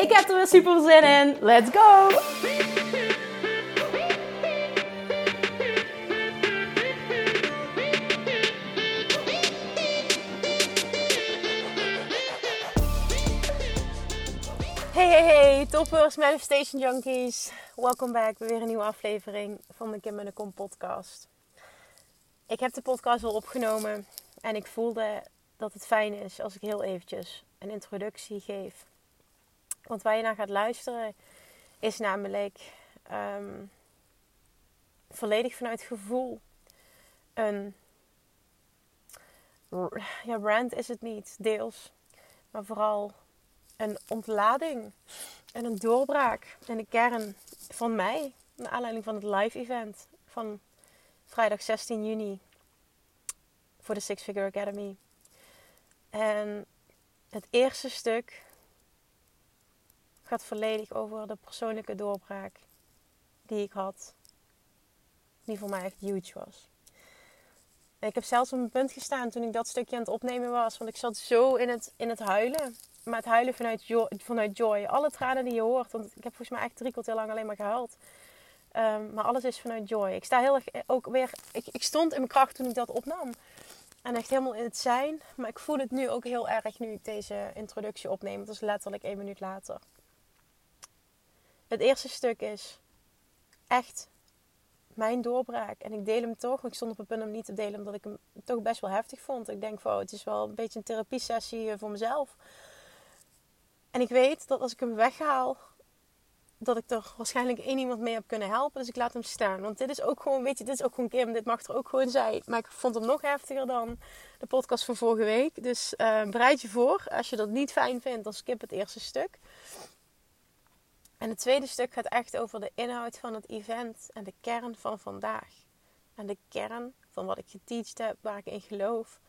Ik heb er weer super zin in. Let's go! Hey, hey, hey, toppers, manifestation junkies. Welkom bij weer een nieuwe aflevering van de Kim en de Kom podcast. Ik heb de podcast al opgenomen en ik voelde dat het fijn is als ik heel eventjes een introductie geef. Want waar je naar gaat luisteren is namelijk ehm, volledig vanuit gevoel. Een ja, brand is het niet, deels. Maar vooral een ontlading en een doorbraak en de kern van mij. Naar aanleiding van het live event van vrijdag 16 juni voor de Six Figure Academy. En het eerste stuk gaat volledig over de persoonlijke doorbraak die ik had. Die voor mij echt huge was. Ik heb zelfs op een punt gestaan toen ik dat stukje aan het opnemen was. Want ik zat zo in het, in het huilen maar het huilen vanuit vanuit joy. Alle tranen die je hoort. Want ik heb volgens mij echt drie kwartier lang alleen maar gehuild. Um, maar alles is vanuit joy. Ik sta heel erg ook weer. Ik, ik stond in mijn kracht toen ik dat opnam. En echt helemaal in het zijn. Maar ik voel het nu ook heel erg nu ik deze introductie opneem. Dat is letterlijk één minuut later. Het eerste stuk is echt mijn doorbraak. En ik deel hem toch. Ik stond op het punt om niet te delen, omdat ik hem toch best wel heftig vond. Ik denk van, oh, het is wel een beetje een therapie sessie voor mezelf. En ik weet dat als ik hem weghaal, dat ik er waarschijnlijk één iemand mee heb kunnen helpen. Dus ik laat hem staan. Want dit is ook gewoon, weet je, dit is ook gewoon Kim. Dit mag er ook gewoon zijn. Maar ik vond hem nog heftiger dan de podcast van vorige week. Dus uh, bereid je voor. Als je dat niet fijn vindt, dan skip het eerste stuk. En het tweede stuk gaat echt over de inhoud van het event en de kern van vandaag. En de kern van wat ik geteacht heb, waar ik in geloof.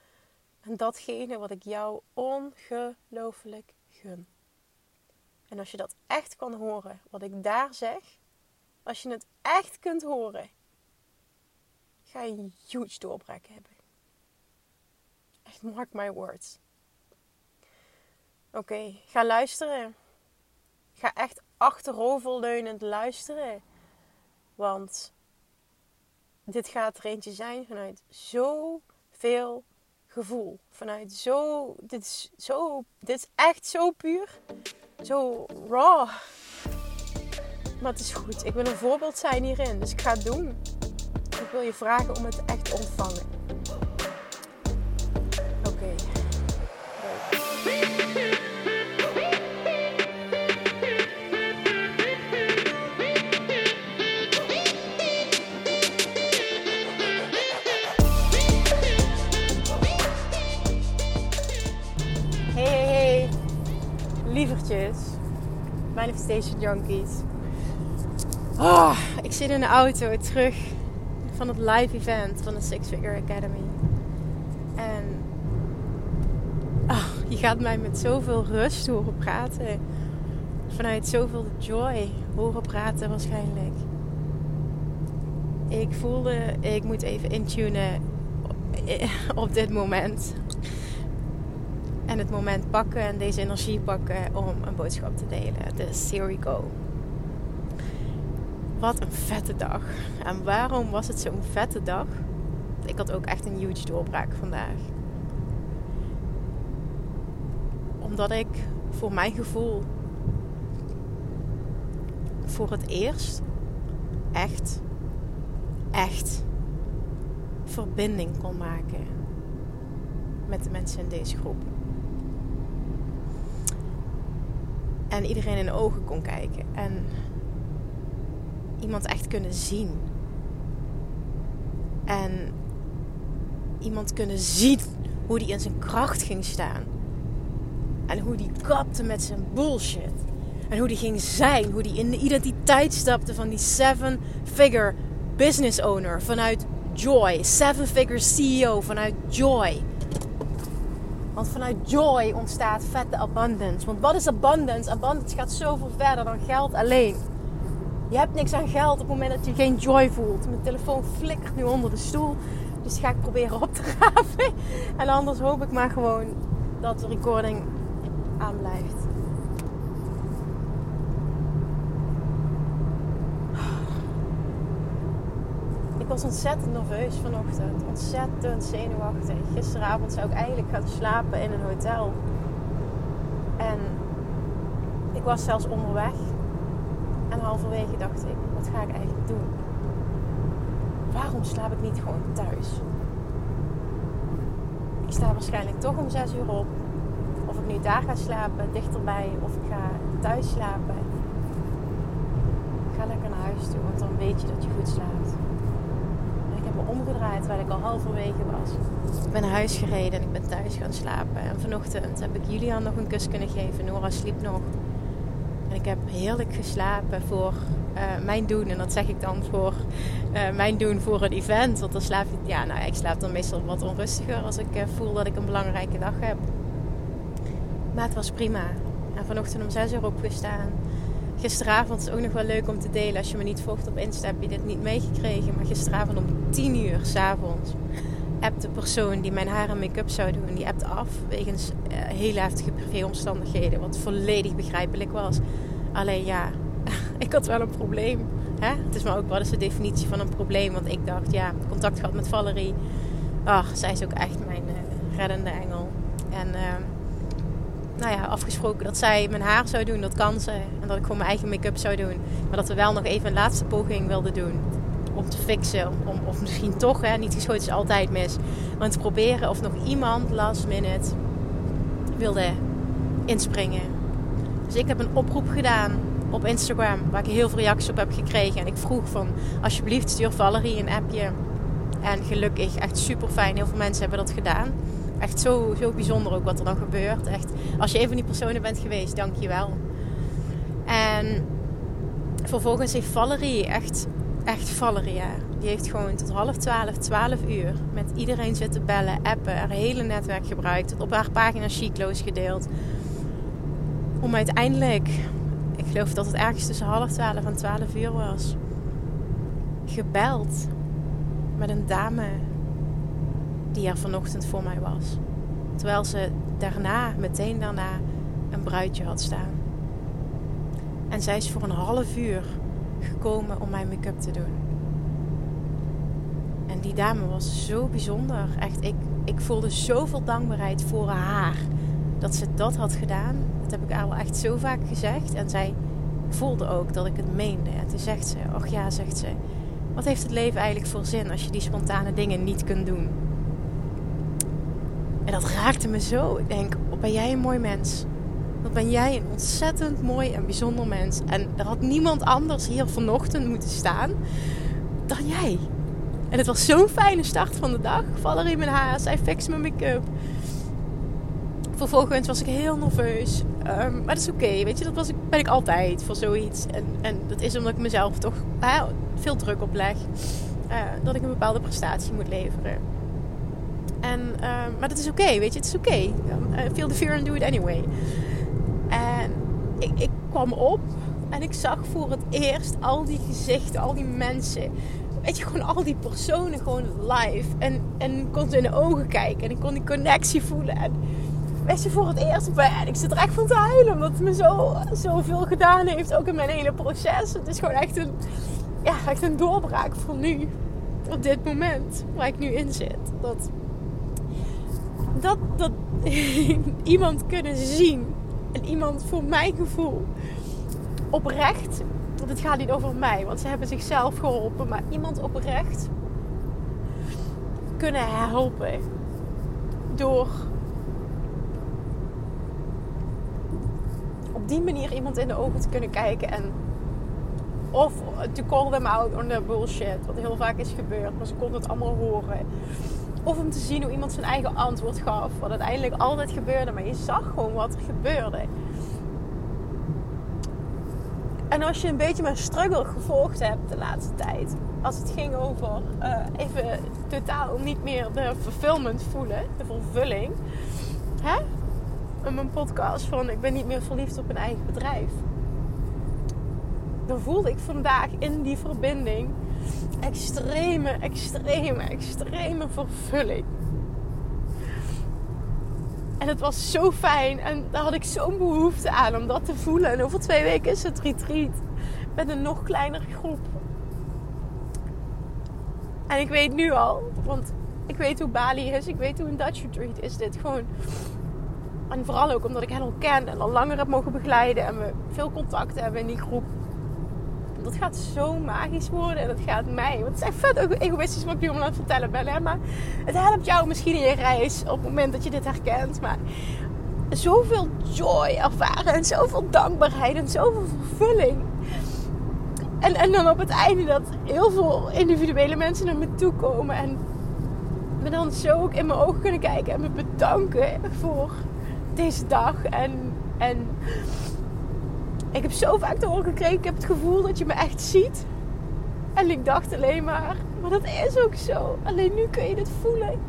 En datgene wat ik jou ongelooflijk gun. En als je dat echt kan horen, wat ik daar zeg, als je het echt kunt horen, ga je een huge doorbraak hebben. Echt, mark my words. Oké, ga luisteren. Ga echt achteroverleunend luisteren. Want dit gaat er eentje zijn vanuit zoveel gevoel. Vanuit zo. Dit is, zo, dit is echt zo puur zo raw. Maar het is goed. Ik wil een voorbeeld zijn hierin. Dus ik ga het doen. Ik wil je vragen om het echt te ontvangen. Oké. Manifestation Junkies. Oh, ik zit in de auto terug van het live event van de Six Figure Academy. En oh, je gaat mij met zoveel rust horen praten. Vanuit zoveel joy horen praten waarschijnlijk. Ik voelde, ik moet even intunen op dit moment en het moment pakken en deze energie pakken om een boodschap te delen. Dus here go. Wat een vette dag. En waarom was het zo'n vette dag? Ik had ook echt een huge doorbraak vandaag. Omdat ik voor mijn gevoel voor het eerst echt, echt verbinding kon maken met de mensen in deze groep. En iedereen in de ogen kon kijken. En iemand echt kunnen zien. En iemand kunnen zien hoe die in zijn kracht ging staan. En hoe die kapte met zijn bullshit. En hoe die ging zijn. Hoe die in de identiteit stapte van die seven-figure business owner. Vanuit joy. Seven-figure CEO vanuit joy. Want vanuit joy ontstaat vette abundance. Want wat is abundance? Abundance gaat zoveel verder dan geld alleen. Je hebt niks aan geld op het moment dat je geen joy voelt. Mijn telefoon flikkert nu onder de stoel. Dus ga ik proberen op te graven. En anders hoop ik maar gewoon dat de recording aanblijft. Ik was ontzettend nerveus vanochtend. Ontzettend zenuwachtig. Gisteravond zou ik eigenlijk gaan slapen in een hotel. En ik was zelfs onderweg. En halverwege dacht ik, wat ga ik eigenlijk doen? Waarom slaap ik niet gewoon thuis? Ik sta waarschijnlijk toch om 6 uur op. Of ik nu daar ga slapen, dichterbij, of ik ga thuis slapen. Ga lekker naar huis toe, want dan weet je dat je goed slaapt. En ik heb me omgedraaid terwijl ik al halverwege was. Ik ben naar huis gereden en ik ben thuis gaan slapen. En vanochtend heb ik Julian nog een kus kunnen geven. Nora sliep nog. En ik heb heerlijk geslapen voor uh, mijn doen. En dat zeg ik dan voor uh, mijn doen voor een event. Want dan slaap je, ja, nou, ik slaap dan meestal wat onrustiger als ik uh, voel dat ik een belangrijke dag heb. Maar het was prima. En vanochtend om 6 uur opgestaan. Gisteravond is ook nog wel leuk om te delen. Als je me niet volgt op Insta heb je dit niet meegekregen. Maar gisteravond om 10 uur s'avonds appt de persoon die mijn haar en make-up zou doen. Die appt af wegens uh, heel heftige privéomstandigheden. Wat volledig begrijpelijk was. Alleen ja, ik had wel een probleem. Hè? Het is maar ook, wat is de definitie van een probleem? Want ik dacht, ja, contact gehad met Valerie. Ach, zij is ook echt mijn uh, reddende engel. En uh, nou ja, afgesproken dat zij mijn haar zou doen, dat kan ze. En dat ik gewoon mijn eigen make-up zou doen. Maar dat we wel nog even een laatste poging wilden doen. Om te fixen. Om, of misschien toch, hè, niet geschoten is altijd mis. Maar te proberen of nog iemand last minute wilde inspringen. Dus ik heb een oproep gedaan op Instagram, waar ik heel veel reacties op heb gekregen. En ik vroeg van, alsjeblieft stuur Valerie een appje. En gelukkig, echt super fijn. Heel veel mensen hebben dat gedaan. Echt zo, zo bijzonder ook wat er dan gebeurt. Echt, als je een van die personen bent geweest, dank je wel. En vervolgens heeft Valerie, echt, echt Valerie, ja, die heeft gewoon tot half twaalf, twaalf uur met iedereen zitten bellen, appen, haar hele netwerk gebruikt, op haar pagina Chiclo's gedeeld. Om uiteindelijk ik geloof dat het ergens tussen half twaalf en twaalf uur was, gebeld met een dame die er vanochtend voor mij was. Terwijl ze daarna, meteen daarna, een bruidje had staan. En zij is voor een half uur gekomen om mijn make-up te doen. En die dame was zo bijzonder. Echt, ik, ik voelde zoveel dankbaarheid voor haar dat ze dat had gedaan. Dat heb ik wel echt zo vaak gezegd. En zij voelde ook dat ik het meende. En toen zegt ze, ach ja, zegt ze, wat heeft het leven eigenlijk voor zin als je die spontane dingen niet kunt doen? En dat raakte me zo. Ik denk, wat ben jij een mooi mens. Wat ben jij een ontzettend mooi en bijzonder mens. En er had niemand anders hier vanochtend moeten staan dan jij. En het was zo'n fijne start van de dag. Valerie mijn haar, zij fixt mijn make-up. Vervolgens was ik heel nerveus. Um, maar dat is oké, weet je, dat was ik, ben ik altijd voor zoiets. En, en dat is omdat ik mezelf toch veel druk opleg. Uh, dat ik een bepaalde prestatie moet leveren. En, uh, maar dat is oké, weet je, het is oké. Um, feel the fear and do it anyway. En ik, ik kwam op en ik zag voor het eerst al die gezichten, al die mensen weet je, gewoon al die personen gewoon live. En, en kon ze in de ogen kijken. En ik kon die connectie voelen. En weet je, voor het eerst. En ik zit er echt van te huilen. Omdat het me zo, zoveel gedaan heeft. Ook in mijn hele proces. Het is gewoon echt een, ja, echt een doorbraak voor nu. Op dit moment waar ik nu in zit. Dat, dat, dat iemand kunnen zien. En iemand voor mijn gevoel oprecht. Want het gaat niet over mij. Want ze hebben zichzelf geholpen. Maar iemand oprecht kunnen helpen. Door die manier iemand in de ogen te kunnen kijken en of to call them out on the bullshit, wat heel vaak is gebeurd, maar ze konden het allemaal horen. Of om te zien hoe iemand zijn eigen antwoord gaf, wat uiteindelijk altijd gebeurde, maar je zag gewoon wat er gebeurde. En als je een beetje mijn struggle gevolgd hebt de laatste tijd, als het ging over uh, even totaal niet meer de fulfillment voelen, de vervulling, hè? In mijn podcast van ik ben niet meer verliefd op een eigen bedrijf. Dan voelde ik vandaag in die verbinding extreme, extreme, extreme vervulling. En het was zo fijn. En daar had ik zo'n behoefte aan om dat te voelen. En over twee weken is het retreat. Met een nog kleinere groep. En ik weet nu al, want ik weet hoe Bali is. Ik weet hoe een Dutch retreat is. Dit gewoon. En vooral ook omdat ik hen al ken en al langer heb mogen begeleiden. En we veel contact hebben in die groep dat gaat zo magisch worden. En dat gaat mij. Want het is echt vet egoïstisch wat ik nu om aan het vertellen ben. Hè? Maar het helpt jou misschien in je reis op het moment dat je dit herkent. Maar zoveel joy ervaren. En zoveel dankbaarheid. En zoveel vervulling. En, en dan op het einde dat heel veel individuele mensen naar me toe komen. En me dan zo ook in mijn ogen kunnen kijken. En me bedanken voor deze dag. En, en ik heb zo vaak te horen gekregen. Ik heb het gevoel dat je me echt ziet. En ik dacht alleen maar, maar dat is ook zo. Alleen nu kun je het voelen.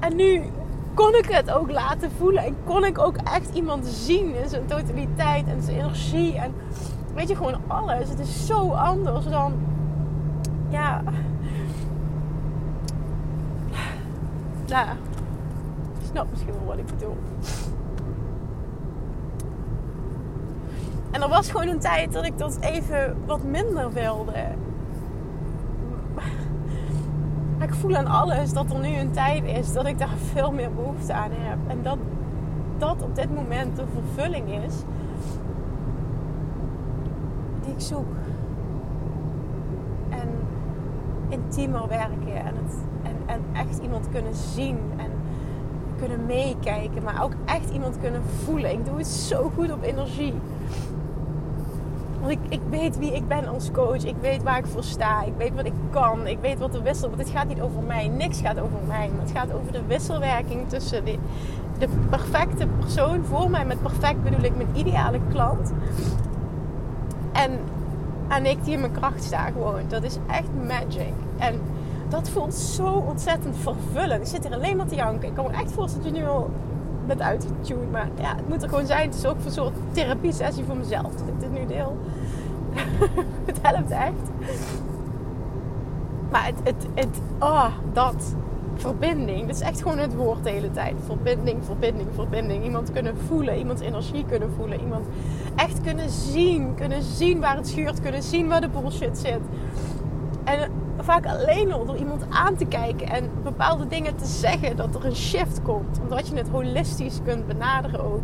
En nu kon ik het ook laten voelen. En kon ik ook echt iemand zien in zijn totaliteit en zijn energie. En weet je, gewoon alles. Het is zo anders dan, ja. Nou, je snapt misschien wel wat ik bedoel. En er was gewoon een tijd dat ik dat even wat minder wilde. Ik voel aan alles dat er nu een tijd is dat ik daar veel meer behoefte aan heb. En dat dat op dit moment de vervulling is die ik zoek. En intiemer werken en, het, en, en echt iemand kunnen zien en kunnen meekijken, maar ook echt iemand kunnen voelen. Ik doe het zo goed op energie. Want ik, ik weet wie ik ben als coach. Ik weet waar ik voor sta. Ik weet wat ik kan. Ik weet wat de wissel... Want het gaat niet over mij. Niks gaat over mij. Het gaat over de wisselwerking tussen de, perfecte persoon voor mij. Met perfect bedoel ik mijn ideale klant. En, en ik die in mijn kracht sta gewoon. Dat is echt magic. En dat voelt zo ontzettend vervullend. Ik zit hier alleen maar te janken. Ik kan me echt voorstellen dat je nu al bent uitgetuned. Maar ja, het moet er gewoon zijn. Het is ook een soort therapie sessie voor mezelf. Dat ik dit nu deel. het helpt echt. Maar het, het, het, oh, dat. Verbinding. Dat is echt gewoon het woord de hele tijd. Verbinding, verbinding, verbinding. Iemand kunnen voelen. Iemands energie kunnen voelen. Iemand echt kunnen zien. Kunnen zien waar het schuurt. Kunnen zien waar de bullshit zit. En vaak alleen al door iemand aan te kijken en bepaalde dingen te zeggen, dat er een shift komt. Omdat je het holistisch kunt benaderen ook.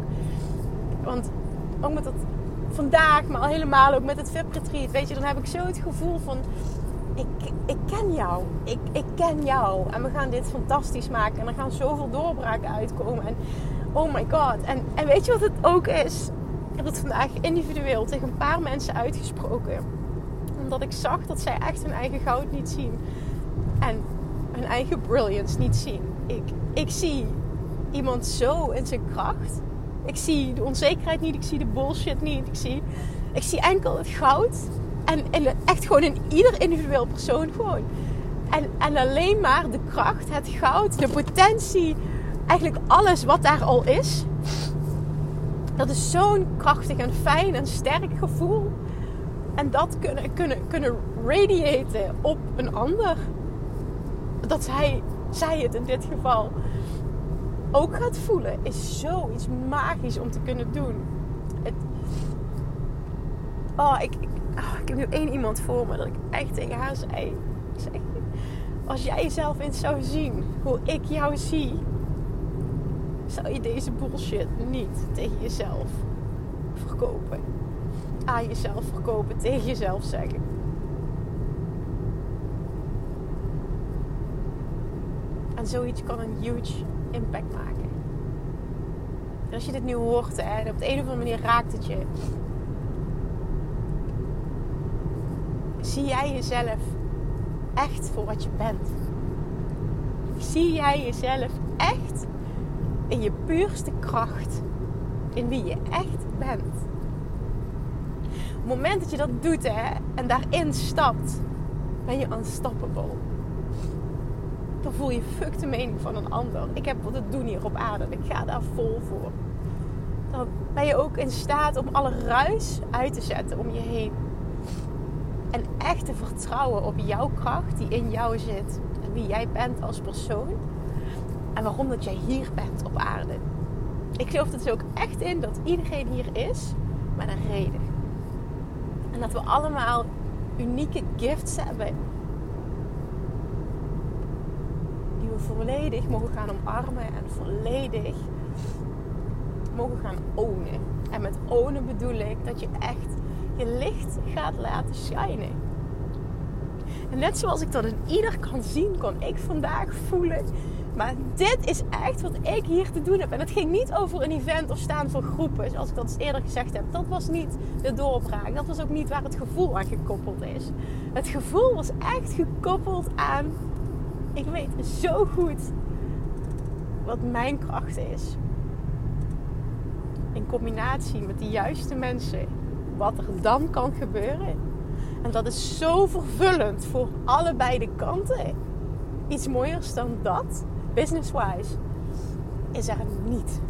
Want ook met dat vandaag, maar al helemaal ook met het VIP retreat, weet je, dan heb ik zo het gevoel van ik, ik ken jou. Ik, ik ken jou. En we gaan dit fantastisch maken. En er gaan zoveel doorbraken uitkomen. En oh my god. En, en weet je wat het ook is? Ik heb het vandaag individueel tegen een paar mensen uitgesproken omdat ik zag dat zij echt hun eigen goud niet zien. En hun eigen brilliance niet zien. Ik, ik zie iemand zo in zijn kracht. Ik zie de onzekerheid niet. Ik zie de bullshit niet. Ik zie, ik zie enkel het goud. En, echt gewoon in ieder individueel persoon gewoon. En, en alleen maar de kracht, het goud, de potentie. Eigenlijk alles wat daar al is. Dat is zo'n krachtig en fijn en sterk gevoel en dat kunnen, kunnen, kunnen radiaten op een ander. Dat zij, zij het in dit geval ook gaat voelen, is zoiets magisch om te kunnen doen. Het, oh, ik, ik, oh, heb nu één iemand voor me dat ik echt tegen haar zei als jij jezelf eens zou zien hoe ik jou zie, zou je deze bullshit niet tegen jezelf verkopen aan jezelf verkopen, tegen jezelf zeggen. En zoiets kan een huge impact maken. En als je dit nu hoort, hè, op de een of andere manier raakt het je. Zie jij jezelf echt voor wat je bent? Zie jij jezelf echt in je puurste kracht, in wie je echt bent? moment dat je dat doet hè, en daarin stapt, ben je unstoppable. Voel je fuck de mening van een ander. Ik heb wat te doen hier op aarde ik ga daar vol voor. Dan ben je ook in staat om alle ruis uit te zetten om je heen. En echt te vertrouwen op jouw kracht die in jou zit. En wie jij bent als persoon. En waarom dat jij hier bent op aarde. Ik geloof er dus ook echt in dat iedereen hier is met een reden. En dat we allemaal unieke gifts hebben. Die we volledig mogen gaan omarmen en volledig mogen gaan ownen. En met ownen bedoel ik dat je echt je licht gaat laten shinen. En net zoals ik dat in ieder kan zien, kon ik vandaag voelen. Maar dit is echt wat ik hier te doen heb. En het ging niet over een event of staan voor groepen, zoals ik dat eerder gezegd heb. Dat was niet de doorbraak. Dat was ook niet waar het gevoel aan gekoppeld is. Het gevoel was echt gekoppeld aan. Ik weet zo goed wat mijn kracht is. In combinatie met de juiste mensen wat er dan kan gebeuren. En dat is zo vervullend voor allebei de kanten. Iets mooiers dan dat, business-wise, is er niet.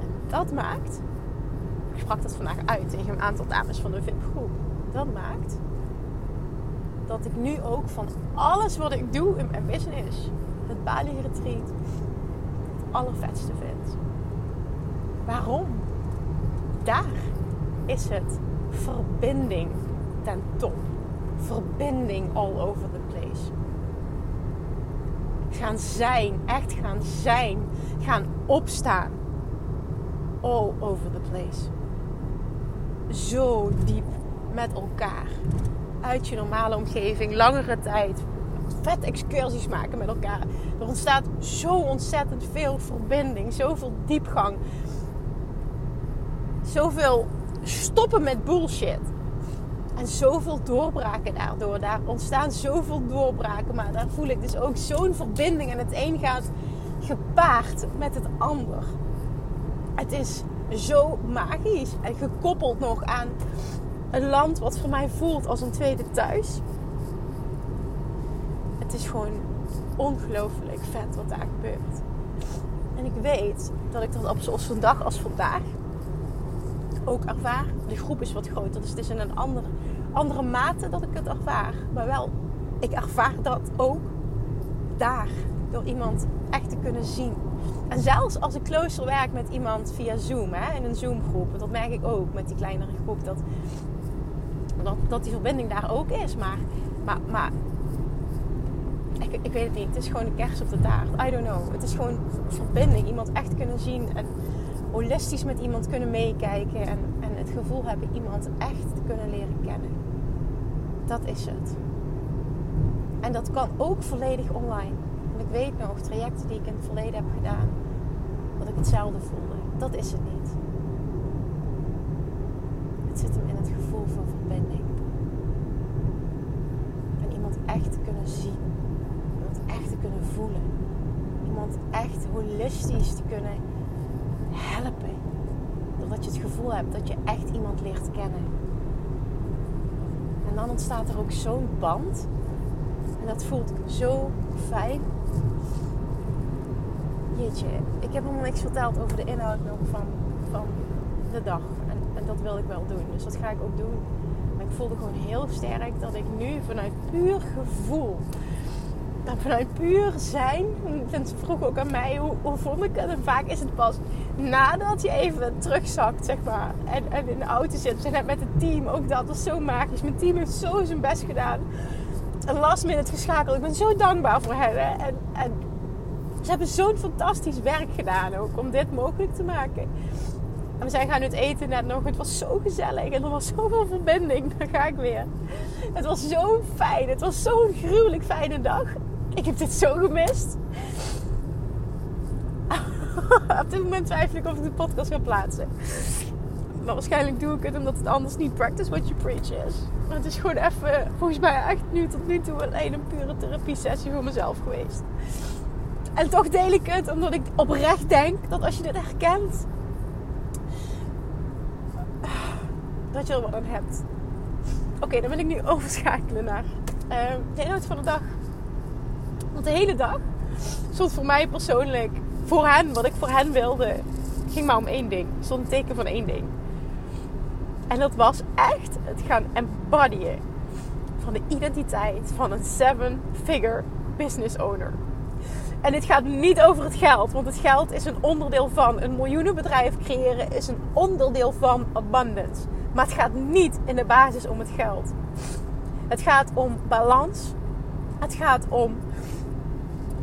En dat maakt, ik sprak dat vandaag uit tegen een aantal dames van de VIP-groep. Dat maakt dat ik nu ook van alles wat ik doe in mijn business, het Bali Retreat, het allervetste vind. Waarom? daar is het verbinding ten top. Verbinding all over the place. Gaan zijn, echt gaan zijn, gaan opstaan. All over the place. Zo diep met elkaar. Uit je normale omgeving, langere tijd. Vet excursies maken met elkaar. Er ontstaat zo ontzettend veel verbinding, zoveel diepgang zoveel stoppen met bullshit. En zoveel doorbraken daardoor. Daar ontstaan zoveel doorbraken. Maar daar voel ik dus ook zo'n verbinding. En het een gaat gepaard met het ander. Het is zo magisch. En gekoppeld nog aan een land wat voor mij voelt als een tweede thuis. Het is gewoon ongelooflijk vet wat daar gebeurt. En ik weet dat ik dat op zo'n dag als vandaag ook ervaar. De groep is wat groter, dus het is in een andere, andere mate dat ik het ervaar. Maar wel, ik ervaar dat ook daar. Door iemand echt te kunnen zien. En zelfs als ik closer werk met iemand via Zoom, hè, in een Zoom-groep, dat merk ik ook met die kleinere groep, dat, dat, dat die verbinding daar ook is. Maar, maar, maar ik, ik weet het niet. Het is gewoon een kers op de taart. I don't know. Het is gewoon verbinding. Iemand echt kunnen zien. En holistisch met iemand kunnen meekijken en, en het gevoel hebben iemand echt te kunnen leren kennen. Dat is het. En dat kan ook volledig online. En ik weet nog trajecten die ik in het verleden heb gedaan, dat ik hetzelfde voelde. Dat is het niet. Het zit hem in het gevoel van verbinding. En iemand echt te kunnen zien. Iemand echt te kunnen voelen. Iemand echt holistisch te kunnen helpen. Doordat je het gevoel hebt dat je echt iemand leert kennen. En dan ontstaat er ook zo'n band. En dat voelt zo fijn. Jeetje, ik heb nog niks verteld over de inhoud nog van, van de dag. En, en dat wil ik wel doen. Dus dat ga ik ook doen. Ik voelde gewoon heel sterk dat ik nu vanuit puur gevoel vanuit puur zijn. Het vroeg ook aan mij hoe, hoe vond ik het. En vaak is het pas nadat je even terugzakt, zeg maar. En, en in de auto zit. Net met het team. Ook dat was zo magisch. Mijn team heeft zo zijn best gedaan. En last minute geschakeld. Ik ben zo dankbaar voor hen. En, en ze hebben zo'n fantastisch werk gedaan ook. Om dit mogelijk te maken. En we zijn gaan het eten net nog. Het was zo gezellig. En er was zoveel verbinding. Dan ga ik weer. Het was zo fijn. Het was zo'n gruwelijk fijne dag. Ik heb dit zo gemist. Op dit moment twijfel ik of ik de podcast ga plaatsen. Maar waarschijnlijk doe ik het omdat het anders niet practice what you preach is. Maar het is gewoon even, volgens mij echt nu tot nu toe alleen een pure therapie sessie voor mezelf geweest. En toch deel ik het omdat ik oprecht denk dat als je dit herkent, dat je er wat aan hebt. Oké, dan wil ik nu overschakelen naar uh, de inhoud van de dag. Want de hele dag stond voor mij persoonlijk, voor hen, wat ik voor hen wilde, ging maar om één ding. Stond een teken van één ding. En dat was echt het gaan embodyen van de identiteit van een seven-figure business owner. En dit gaat niet over het geld, want het geld is een onderdeel van een miljoenenbedrijf creëren, is een onderdeel van abundance. Maar het gaat niet in de basis om het geld. Het gaat om balans. Het gaat om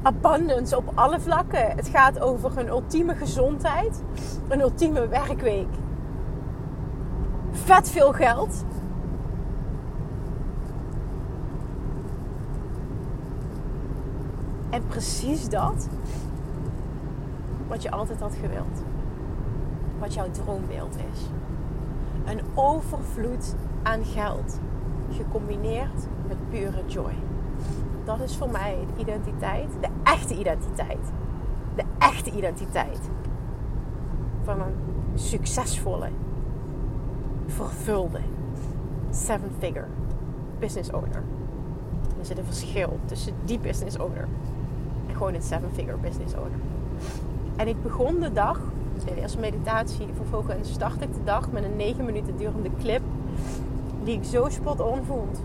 abundance op alle vlakken. Het gaat over een ultieme gezondheid, een ultieme werkweek. Vet veel geld. En precies dat wat je altijd had gewild. Wat jouw droombeeld is. Een overvloed aan geld. Gecombineerd met pure joy. Dat is voor mij de identiteit. De echte identiteit. De echte identiteit. Van een succesvolle, vervulde, seven-figure business owner. Er zit een verschil tussen die business owner en gewoon een seven-figure business owner. En ik begon de dag eerste meditatie. Vervolgens start ik de dag met een 9 minuten durende clip. Die ik zo spot on vond.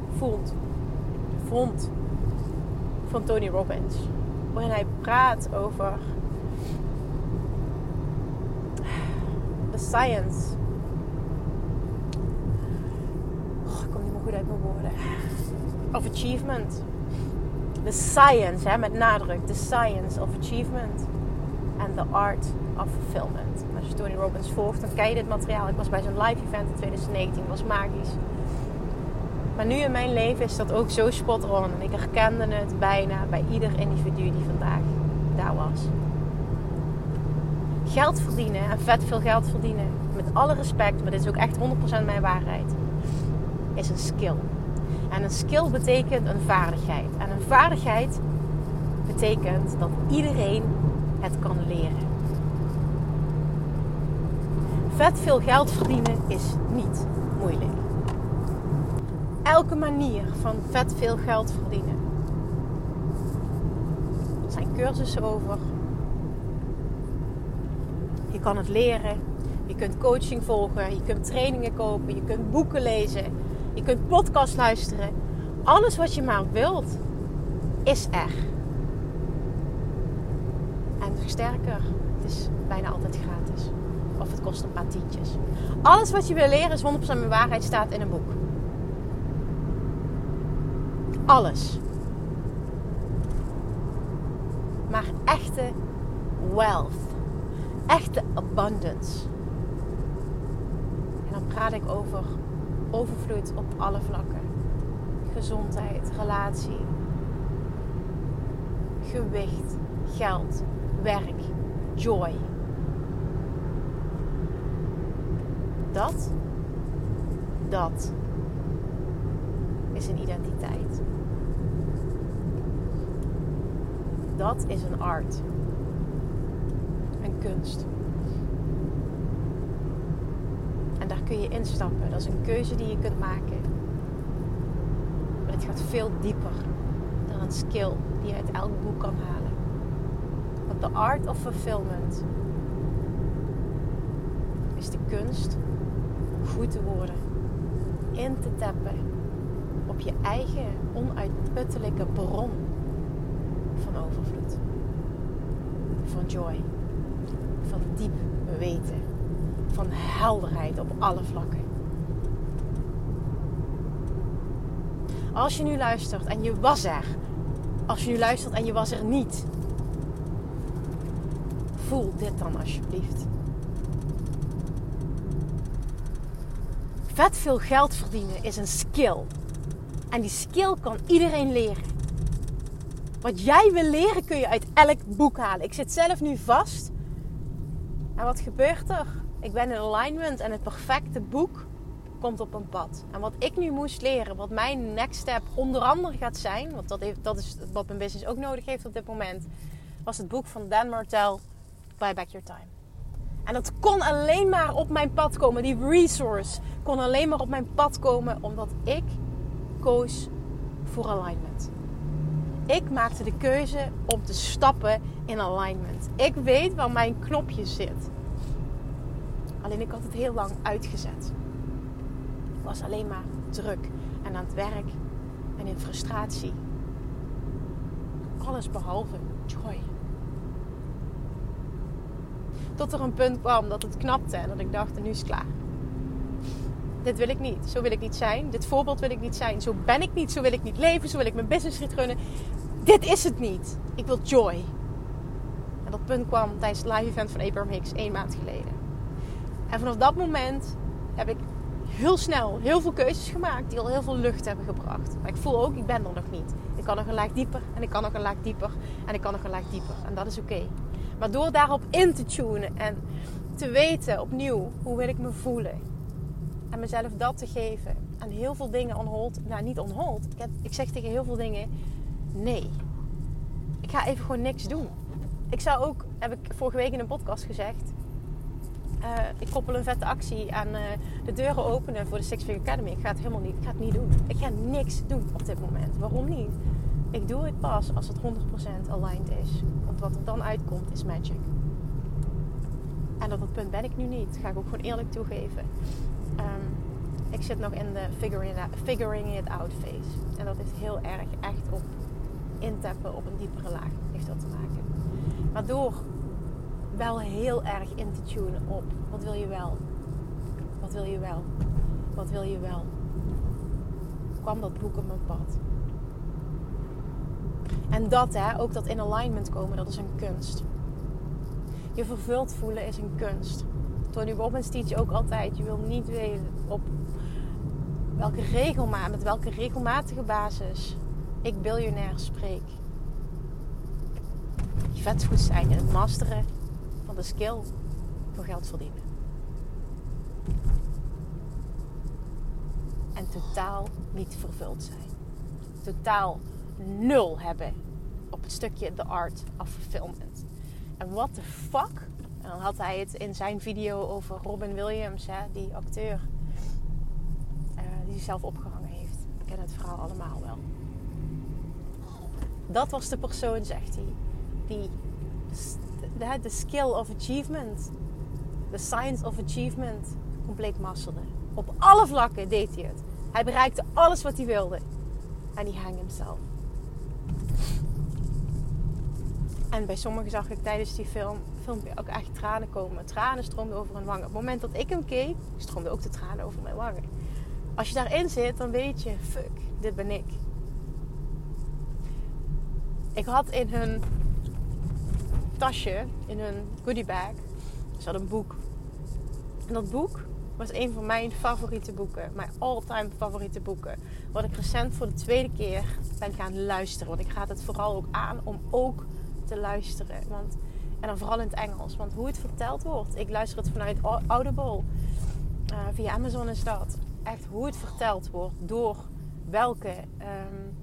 Vond. Van Tony Robbins. Waarin hij praat over de science. Oh, ik kom niet meer goed uit mijn woorden. Of achievement. De science, hè, met nadruk. The science of achievement. And the art of fulfillment. Als je Tony Robbins volgt, dan ken je dit materiaal. Ik was bij zo'n live event in 2019, was magisch. Maar nu in mijn leven is dat ook zo spot on. En ik herkende het bijna bij ieder individu die vandaag daar was. Geld verdienen en vet veel geld verdienen, met alle respect, maar dit is ook echt 100% mijn waarheid, is een skill. En een skill betekent een vaardigheid. En een vaardigheid betekent dat iedereen het kan leren. Vet veel geld verdienen is niet moeilijk. Elke manier van vet veel geld verdienen. Er zijn cursussen over. Je kan het leren. Je kunt coaching volgen. Je kunt trainingen kopen. Je kunt boeken lezen. Je kunt podcast luisteren. Alles wat je maar wilt, is er. En sterker, het is bijna altijd gratis. Of het kost een paar tientjes. Alles wat je wil leren is 100% mijn waarheid staat in een boek. Alles. Maar echte wealth. Echte abundance. En dan praat ik over overvloed op alle vlakken. Gezondheid, relatie, gewicht, geld, werk, joy. Dat, dat is een identiteit. Dat is een art. Een kunst. En daar kun je instappen. Dat is een keuze die je kunt maken. Maar het gaat veel dieper dan een skill die je uit elk boek kan halen. Want de art of fulfillment is de kunst goed te worden. In te tappen op je eigen onuitputtelijke bron van overvloed. Van joy. Van diep weten. Van helderheid op alle vlakken. Als je nu luistert en je was er. Als je nu luistert en je was er niet. Voel dit dan alsjeblieft. Veel geld verdienen is een skill. En die skill kan iedereen leren. Wat jij wil leren kun je uit elk boek halen. Ik zit zelf nu vast. En wat gebeurt er? Ik ben in alignment en het perfecte boek komt op een pad. En wat ik nu moest leren, wat mijn next step onder andere gaat zijn, want dat, heeft, dat is wat mijn business ook nodig heeft op dit moment, was het boek van Dan Martell, Buy Back Your Time. En dat kon alleen maar op mijn pad komen. Die resource kon alleen maar op mijn pad komen omdat ik koos voor alignment. Ik maakte de keuze om te stappen in alignment. Ik weet waar mijn knopje zit. Alleen ik had het heel lang uitgezet. Ik was alleen maar druk en aan het werk en in frustratie. Alles behalve joy. Tot er een punt kwam dat het knapte en dat ik dacht, nu is het klaar. Dit wil ik niet. Zo wil ik niet zijn. Dit voorbeeld wil ik niet zijn. Zo ben ik niet. Zo wil ik niet leven. Zo wil ik mijn business niet runnen. Dit is het niet. Ik wil joy. En dat punt kwam tijdens het live event van Abraham Hicks één maand geleden. En vanaf dat moment heb ik heel snel heel veel keuzes gemaakt die al heel veel lucht hebben gebracht. Maar ik voel ook, ik ben er nog niet. Ik kan nog een laag dieper en ik kan nog een laag dieper en ik kan nog een laag dieper. En dat is oké. Maar door daarop in te tunen en te weten opnieuw hoe wil ik me voelen. En mezelf dat te geven. En heel veel dingen on hold. Nou, niet on hold. Ik, ik zeg tegen heel veel dingen nee. Ik ga even gewoon niks doen. Ik zou ook, heb ik vorige week in een podcast gezegd. Uh, ik koppel een vette actie aan uh, de deuren openen voor de Six Figure Academy. Ik ga het helemaal niet, ik ga het niet doen. Ik ga niks doen op dit moment. Waarom niet? Ik doe het pas als het 100% aligned is. Want wat er dan uitkomt is magic. En op dat punt ben ik nu niet. Ga ik ook gewoon eerlijk toegeven. Um, ik zit nog in de figuring figuring it out phase. En dat is heel erg echt op intappen op een diepere laag. Heeft dat te maken. Maar door wel heel erg in te tunen op wat wil je wel? Wat wil je wel? Wat wil je wel? kwam dat boek op mijn pad. En dat, hè, ook dat in alignment komen, dat is een kunst. Je vervuld voelen is een kunst. Tony Robbins teach ook altijd, je wil niet weten op welke regelmaat, met welke regelmatige basis ik biljonair spreek. Je vet goed zijn in het masteren van de skill voor geld verdienen. En totaal niet vervuld zijn. Totaal nul hebben op het stukje The Art of Fulfillment. En what the fuck? En dan had hij het in zijn video over Robin Williams, hè, die acteur uh, die zichzelf opgehangen heeft. We kennen het verhaal allemaal wel. Dat was de persoon, zegt hij, die de, skill of achievement, de science of achievement compleet masterde. Op alle vlakken deed hij het. Hij bereikte alles wat hij wilde. En hij hang hemzelf. En bij sommigen zag ik tijdens die film, filmpje ook echt tranen komen. Tranen stroomden over hun wangen. Op het moment dat ik hem keek, stroomden ook de tranen over mijn wangen. Als je daarin zit, dan weet je, fuck, dit ben ik. Ik had in hun tasje, in hun goodiebag, zat een boek. En dat boek was een van mijn favoriete boeken. Mijn all-time favoriete boeken. Wat ik recent voor de tweede keer ben gaan luisteren. Want ik ga het vooral ook aan om ook te luisteren. Want, en dan vooral in het Engels. Want hoe het verteld wordt. Ik luister het vanuit Audible. Uh, via Amazon is dat. Echt hoe het verteld wordt. Door welke um,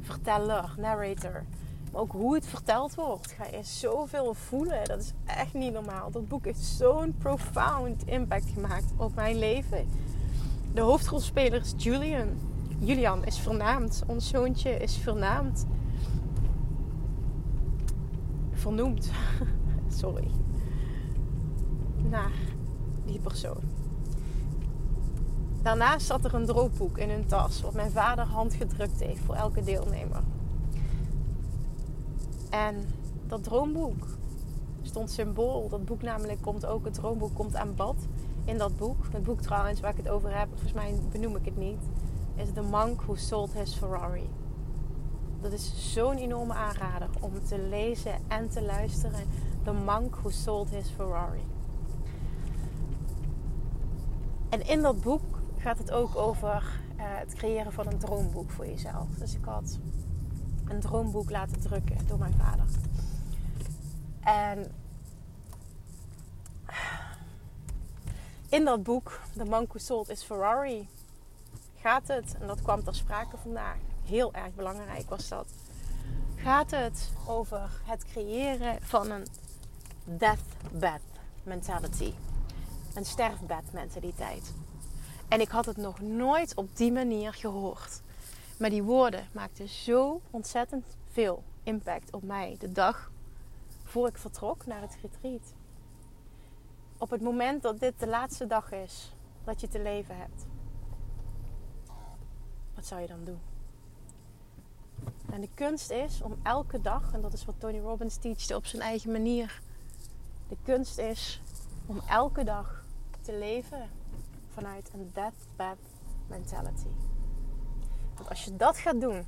verteller, narrator. Maar ook hoe het verteld wordt. Ga je zoveel voelen. Dat is echt niet normaal. Dat boek heeft zo'n profound impact gemaakt op mijn leven. De hoofdrolspeler is Julian. Julian is vernaamd. Ons zoontje is vernaamd vernoemd. Sorry. Naar die persoon. Daarnaast zat er een droogboek in hun tas, wat mijn vader handgedrukt heeft voor elke deelnemer. En dat droomboek stond symbool. Dat boek namelijk komt ook, het droomboek komt aan bad in dat boek. Het boek trouwens waar ik het over heb, volgens mij benoem ik het niet, is The Monk Who Sold His Ferrari dat is zo'n enorme aanrader om te lezen en te luisteren. The Monk Who Sold His Ferrari. En in dat boek gaat het ook over uh, het creëren van een droomboek voor jezelf. Dus ik had een droomboek laten drukken door mijn vader. En in dat boek, The Monk Who Sold His Ferrari, gaat het, en dat kwam ter sprake vandaag, heel erg belangrijk was dat. Gaat het over het creëren van een deathbed mentality. Een sterfbed mentaliteit. En ik had het nog nooit op die manier gehoord. Maar die woorden maakten zo ontzettend veel impact op mij de dag voor ik vertrok naar het retreat. Op het moment dat dit de laatste dag is dat je te leven hebt, zou je dan doen? En de kunst is om elke dag, en dat is wat Tony Robbins teachte op zijn eigen manier. De kunst is om elke dag te leven vanuit een deathbed mentality. Want als je dat gaat doen,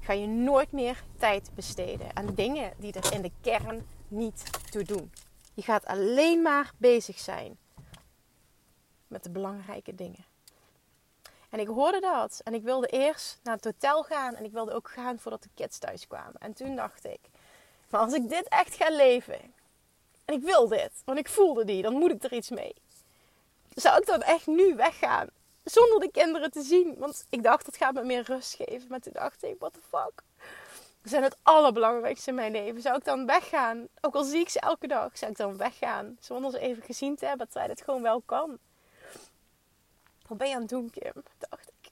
ga je nooit meer tijd besteden aan dingen die er in de kern niet toe doen. Je gaat alleen maar bezig zijn met de belangrijke dingen. En ik hoorde dat. En ik wilde eerst naar het hotel gaan. En ik wilde ook gaan voordat de kids thuis kwamen. En toen dacht ik, maar als ik dit echt ga leven. En ik wil dit, want ik voelde die, dan moet ik er iets mee. Zou ik dan echt nu weggaan? Zonder de kinderen te zien. Want ik dacht, dat gaat me meer rust geven. Maar toen dacht ik, what the fuck? Ze zijn het allerbelangrijkste in mijn leven. Zou ik dan weggaan? Ook al zie ik ze elke dag, zou ik dan weggaan? Zonder ze even gezien te hebben, terwijl het gewoon wel kan. Wat ben je aan het doen, Kim? Dacht ik.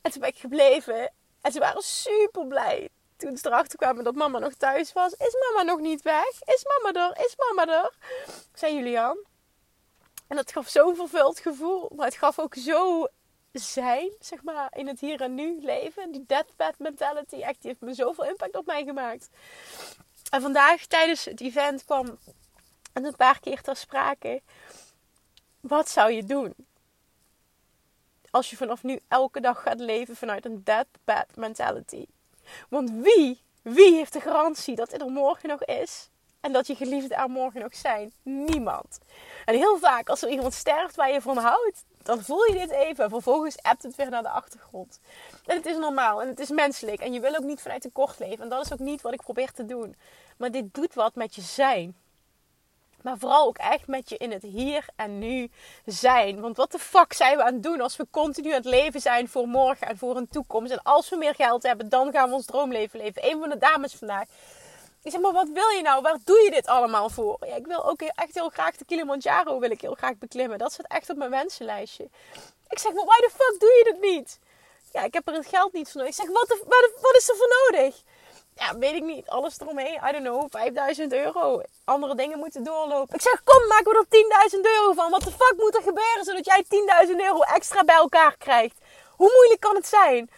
En toen ben ik gebleven. En ze waren super blij. Toen ze erachter kwamen dat mama nog thuis was. Is mama nog niet weg? Is mama er? Is mama er? Zei Julian. En dat gaf zo'n vervuld gevoel. Maar het gaf ook zo zijn, zeg maar, in het hier en nu leven. Die deathbed mentality, echt, die heeft me zoveel impact op mij gemaakt. En vandaag tijdens het event kwam en een paar keer ter sprake. Wat zou je doen? Als je vanaf nu elke dag gaat leven vanuit een deathbed mentality. Want wie, wie heeft de garantie dat dit er morgen nog is? En dat je geliefden aan morgen nog zijn? Niemand. En heel vaak als er iemand sterft waar je van houdt, dan voel je dit even. Vervolgens appt het weer naar de achtergrond. En het is normaal en het is menselijk. En je wil ook niet vanuit tekort leven. En dat is ook niet wat ik probeer te doen. Maar dit doet wat met je zijn. Maar vooral ook echt met je in het hier en nu zijn. Want wat de fuck zijn we aan het doen als we continu aan het leven zijn voor morgen en voor een toekomst. En als we meer geld hebben, dan gaan we ons droomleven leven. Een van de dames vandaag ik zeg, maar wat wil je nou? Waar doe je dit allemaal voor? Ja, ik wil ook echt heel graag de Kilimanjaro wil ik heel graag beklimmen. Dat staat echt op mijn wensenlijstje. Ik zeg, maar why the fuck doe je dit niet? Ja, ik heb er het geld niet voor nodig. Ik zeg, wat, wat, wat is er voor nodig? Ja, weet ik niet. Alles eromheen. I don't know. 5000 euro. Andere dingen moeten doorlopen. Ik zeg, kom, maken we er 10.000 euro van. Wat de fuck moet er gebeuren zodat jij 10.000 euro extra bij elkaar krijgt? Hoe moeilijk kan het zijn?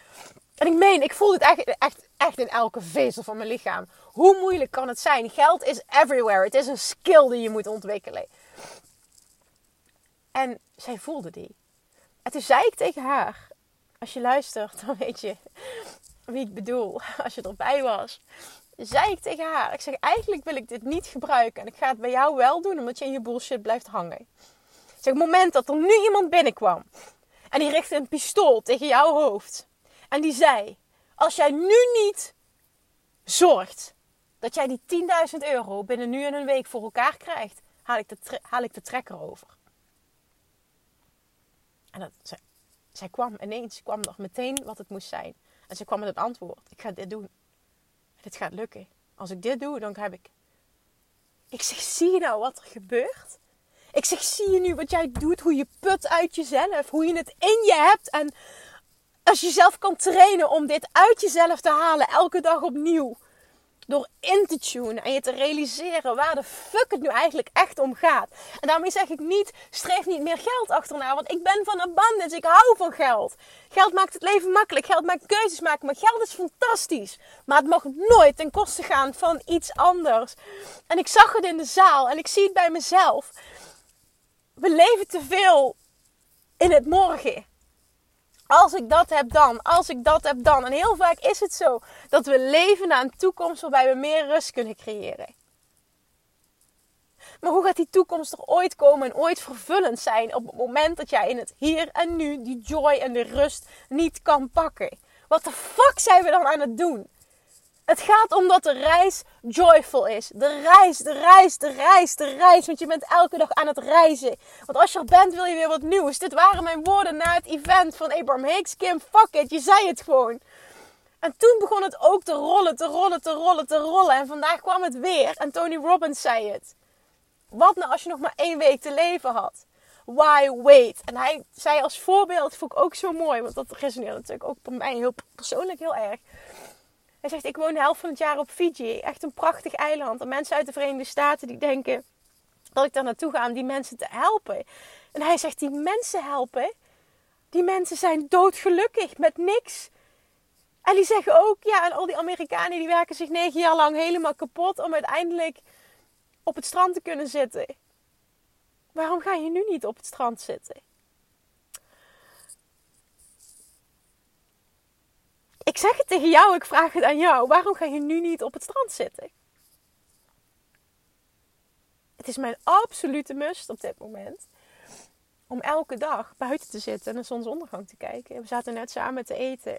En ik meen, ik voel het echt, echt, echt in elke vezel van mijn lichaam. Hoe moeilijk kan het zijn? Geld is everywhere. Het is een skill die je moet ontwikkelen. En zij voelde die. En toen zei ik tegen haar: Als je luistert, dan weet je wie ik bedoel. Als je erbij was. Zei ik tegen haar: Ik zeg, eigenlijk wil ik dit niet gebruiken. En ik ga het bij jou wel doen, omdat je in je bullshit blijft hangen. Ik zeg, het moment dat er nu iemand binnenkwam. En die richtte een pistool tegen jouw hoofd. En die zei: Als jij nu niet zorgt dat jij die 10.000 euro binnen nu en een week voor elkaar krijgt, haal ik de, haal ik de trekker over. En dat, zij, zij kwam ineens, kwam nog meteen wat het moest zijn. En ze kwam met het antwoord: Ik ga dit doen. Dit gaat lukken. Als ik dit doe, dan heb ik. Ik zeg: Zie je nou wat er gebeurt? Ik zeg: Zie je nu wat jij doet? Hoe je put uit jezelf. Hoe je het in je hebt. En als je jezelf kan trainen om dit uit jezelf te halen, elke dag opnieuw door in te tunen en je te realiseren waar de fuck het nu eigenlijk echt om gaat. En daarmee zeg ik niet, streef niet meer geld achterna, want ik ben van abundance, ik hou van geld. Geld maakt het leven makkelijk, geld maakt keuzes maken, maar geld is fantastisch. Maar het mag nooit ten koste gaan van iets anders. En ik zag het in de zaal en ik zie het bij mezelf. We leven te veel in het morgen. Als ik dat heb dan, als ik dat heb dan. En heel vaak is het zo dat we leven naar een toekomst waarbij we meer rust kunnen creëren. Maar hoe gaat die toekomst er ooit komen en ooit vervullend zijn op het moment dat jij in het hier en nu die joy en de rust niet kan pakken? Wat de fuck zijn we dan aan het doen? Het gaat om dat de reis joyful is. De reis, de reis, de reis, de reis. Want je bent elke dag aan het reizen. Want als je er bent, wil je weer wat nieuws. Dit waren mijn woorden na het event van Abraham Hicks. Kim, fuck it. Je zei het gewoon. En toen begon het ook te rollen, te rollen, te rollen, te rollen. En vandaag kwam het weer. En Tony Robbins zei het. wat nou als je nog maar één week te leven had? Why wait? En hij zei als voorbeeld, vond ik ook zo mooi, want dat resoneert natuurlijk ook bij mij heel persoonlijk heel erg. Hij zegt, ik woon de helft van het jaar op Fiji. Echt een prachtig eiland. En mensen uit de Verenigde Staten die denken dat ik daar naartoe ga om die mensen te helpen. En hij zegt, die mensen helpen, die mensen zijn doodgelukkig met niks. En die zeggen ook, ja, en al die Amerikanen die werken zich negen jaar lang helemaal kapot om uiteindelijk op het strand te kunnen zitten. Waarom ga je nu niet op het strand zitten? Ik zeg het tegen jou, ik vraag het aan jou. Waarom ga je nu niet op het strand zitten? Het is mijn absolute must op dit moment om elke dag buiten te zitten en de zonsondergang te kijken. We zaten net samen te eten.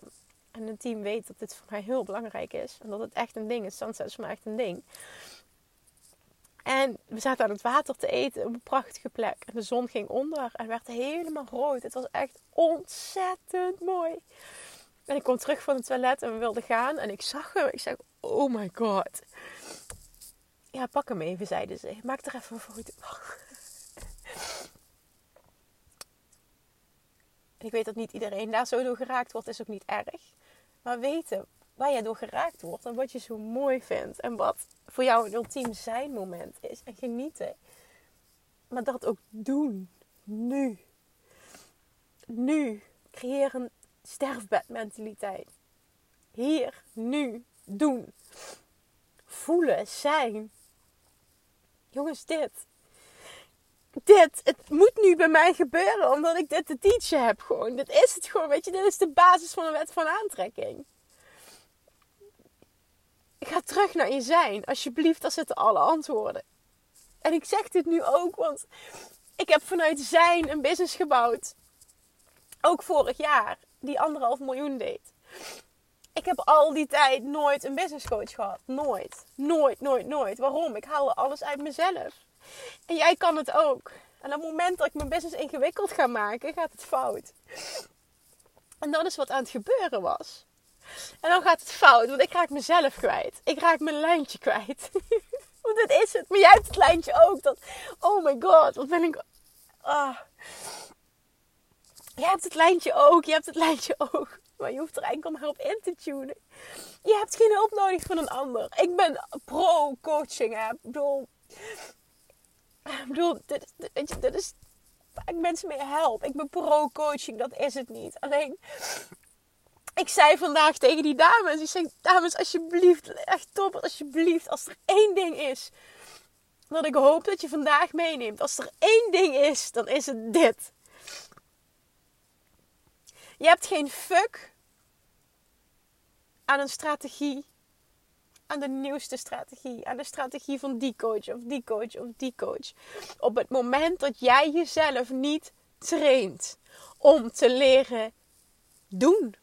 En een team weet dat dit voor mij heel belangrijk is. En dat het echt een ding is. Sunset is voor mij echt een ding. En we zaten aan het water te eten op een prachtige plek. En de zon ging onder en werd helemaal rood. Het was echt ontzettend mooi. En ik kwam terug van het toilet en we wilden gaan. En ik zag hem. Ik zeg, oh my god. Ja, pak hem even, zeiden ze. Maak er even een foto En ik weet dat niet iedereen daar zo door geraakt wordt, is ook niet erg. Maar weten waar jij door geraakt wordt en wat je zo mooi vindt. En wat voor jou een ultiem zijn moment is. En genieten. Maar dat ook doen. Nu. Nu. Creëer een sterfbedmentaliteit. Hier, nu, doen. Voelen, zijn. Jongens, dit dit, het moet nu bij mij gebeuren omdat ik dit te teachen heb gewoon. Dit is het gewoon, weet je. Dit is de basis van de wet van aantrekking. Ga terug naar je zijn. Alsjeblieft, daar zitten alle antwoorden. En ik zeg dit nu ook, want ik heb vanuit zijn een business gebouwd. Ook vorig jaar, die anderhalf miljoen deed. Ik heb al die tijd nooit een business coach gehad. Nooit. Nooit, nooit, nooit. Waarom? Ik haalde alles uit mezelf. En jij kan het ook. En op het moment dat ik mijn business ingewikkeld ga maken, gaat het fout. En dat is wat aan het gebeuren was. En dan gaat het fout, want ik raak mezelf kwijt. Ik raak mijn lijntje kwijt. want dit is het. Maar jij hebt het lijntje ook. Dat, oh my god, wat ben ik... Ah. Jij hebt het lijntje ook. Je hebt het lijntje ook. Maar je hoeft er enkel maar op in te tunen. Je hebt geen hulp nodig van een ander. Ik ben pro-coaching. Ik bedoel, ik bedoel, dit, dit, dit is waar ik mensen mee help. Ik ben pro-coaching, dat is het niet. Alleen, ik zei vandaag tegen die dames. Ik zeg, dames, alsjeblieft, echt top, alsjeblieft. Als er één ding is dat ik hoop dat je vandaag meeneemt. Als er één ding is, dan is het dit. Je hebt geen fuck aan een strategie aan de nieuwste strategie, aan de strategie van die coach of die coach of die coach. Op het moment dat jij jezelf niet traint om te leren doen,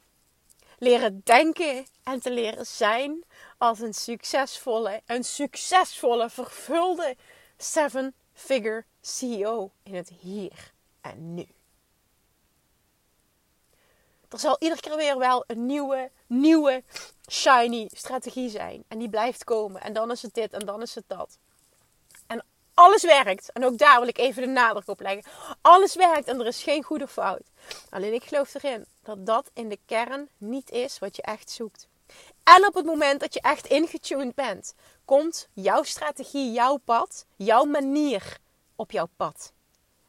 leren denken en te leren zijn als een succesvolle, een succesvolle, vervulde seven-figure CEO in het hier en nu. Er zal iedere keer weer wel een nieuwe, nieuwe, shiny strategie zijn. En die blijft komen. En dan is het dit en dan is het dat. En alles werkt. En ook daar wil ik even de nadruk op leggen. Alles werkt en er is geen goede fout. Alleen ik geloof erin dat dat in de kern niet is wat je echt zoekt. En op het moment dat je echt ingetuned bent, komt jouw strategie, jouw pad, jouw manier op jouw pad.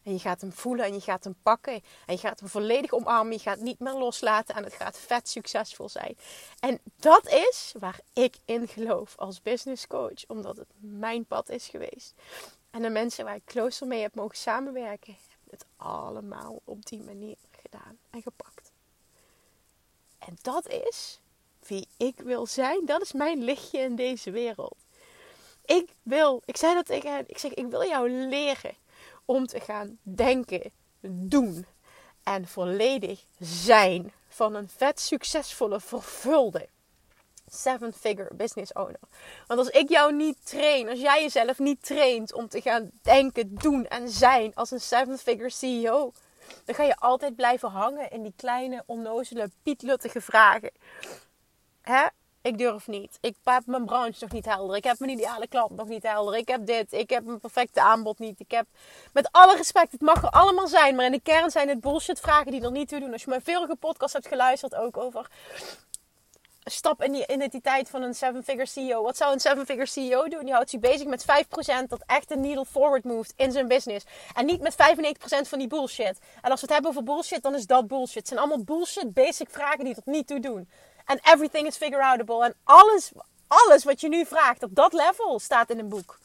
En je gaat hem voelen en je gaat hem pakken. En je gaat hem volledig omarmen. Je gaat niet meer loslaten. En het gaat vet succesvol zijn. En dat is waar ik in geloof als business coach. Omdat het mijn pad is geweest. En de mensen waar ik closer mee heb mogen samenwerken. Hebben het allemaal op die manier gedaan en gepakt. En dat is wie ik wil zijn. Dat is mijn lichtje in deze wereld. Ik wil, ik zei dat tegen hen. Ik zeg, ik wil jou leren om te gaan denken, doen en volledig zijn van een vet succesvolle, vervulde seven-figure business owner. Want als ik jou niet train, als jij jezelf niet traint om te gaan denken, doen en zijn als een seven-figure CEO, dan ga je altijd blijven hangen in die kleine, onnozele, pietluttige vragen. Hè? Ik durf niet. Ik heb mijn branche nog niet helder. Ik heb mijn ideale klant nog niet helder. Ik heb dit. Ik heb mijn perfecte aanbod niet. Ik heb, met alle respect, het mag er allemaal zijn. Maar in de kern zijn het bullshit vragen die er niet toe doen. Als je mijn vorige podcast hebt geluisterd ook over stap in die identiteit van een seven-figure CEO. Wat zou een seven-figure CEO doen? Die houdt zich bezig met 5% dat echt een needle forward moved in zijn business. En niet met 95% van die bullshit. En als we het hebben over bullshit, dan is dat bullshit. Het zijn allemaal bullshit basic vragen die tot niet toe doen. En everything is figure outable. En alles, alles wat je nu vraagt op dat level staat in een boek.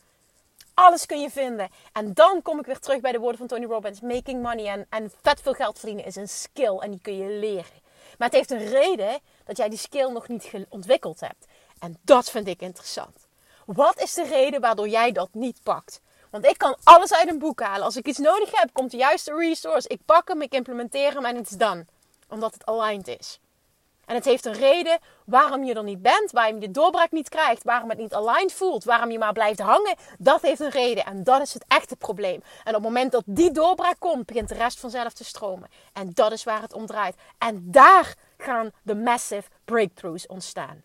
Alles kun je vinden. En dan kom ik weer terug bij de woorden van Tony Robbins. Making money en, en vet veel geld verdienen is een skill. En die kun je leren. Maar het heeft een reden dat jij die skill nog niet ontwikkeld hebt. En dat vind ik interessant. Wat is de reden waardoor jij dat niet pakt? Want ik kan alles uit een boek halen. Als ik iets nodig heb, komt de juiste resource. Ik pak hem, ik implementeer hem en het is dan. Omdat het aligned is. En het heeft een reden waarom je er niet bent, waarom je de doorbraak niet krijgt, waarom het niet aligned voelt, waarom je maar blijft hangen. Dat heeft een reden en dat is het echte probleem. En op het moment dat die doorbraak komt, begint de rest vanzelf te stromen. En dat is waar het om draait. En daar gaan de massive breakthroughs ontstaan.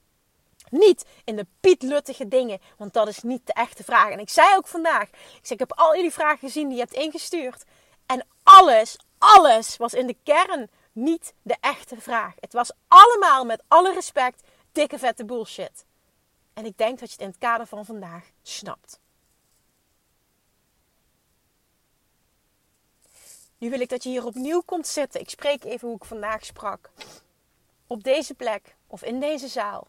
Niet in de pietluttige dingen, want dat is niet de echte vraag. En ik zei ook vandaag, ik, zei, ik heb al jullie vragen gezien die je hebt ingestuurd. En alles, alles was in de kern niet de echte vraag. Het was allemaal met alle respect dikke vette bullshit. En ik denk dat je het in het kader van vandaag snapt. Nu wil ik dat je hier opnieuw komt zitten. Ik spreek even hoe ik vandaag sprak. Op deze plek of in deze zaal.